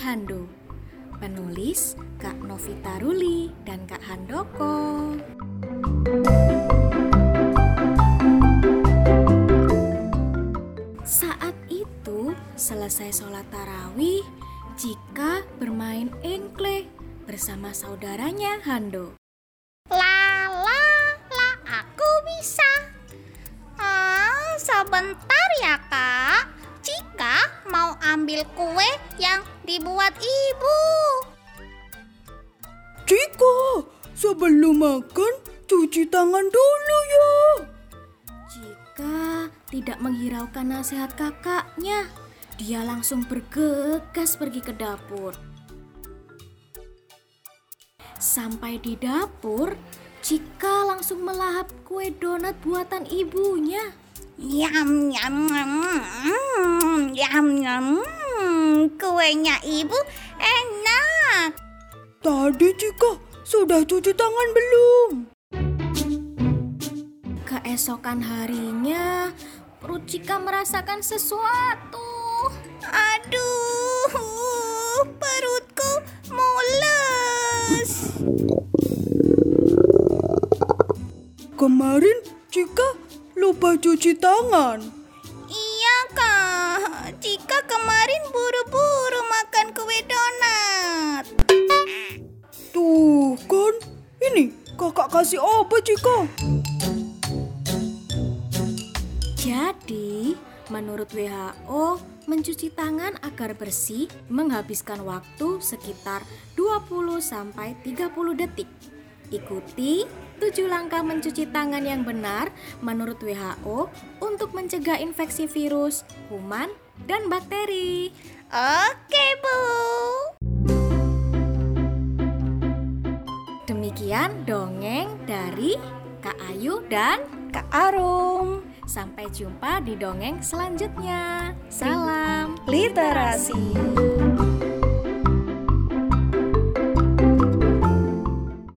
Hando. Penulis Kak Novita Ruli dan Kak Handoko. Saat itu selesai sholat tarawih, Cika bermain engkle bersama saudaranya Hando. La la la aku bisa. Ah, sebentar ya kak. Cika mau ambil kue yang dibuat ibu. Cika, sebelum makan cuci tangan dulu ya. Jika tidak menghiraukan nasihat kakaknya, dia langsung bergegas pergi ke dapur. Sampai di dapur, Cika langsung melahap kue donat buatan ibunya. Yam yam yam mm, yam yam. mm, Kuenya ibu enak. Tadi Cika sudah cuci tangan belum? Keesokan harinya, perut Cika merasakan sesuatu. Aduh, perutku mules. Kemarin Cika lupa cuci tangan. Iya kak, Cika kemarin buru-buru makan kue donat. Tuh kan, ini kakak kasih apa Cika? Jadi, menurut WHO, mencuci tangan agar bersih menghabiskan waktu sekitar 20 sampai 30 detik. Ikuti 7 langkah mencuci tangan yang benar menurut WHO untuk mencegah infeksi virus, kuman, dan bakteri. Oke bu. Demikian dongeng dari Kak Ayu dan Kak Arum, sampai jumpa di dongeng selanjutnya. Salam literasi.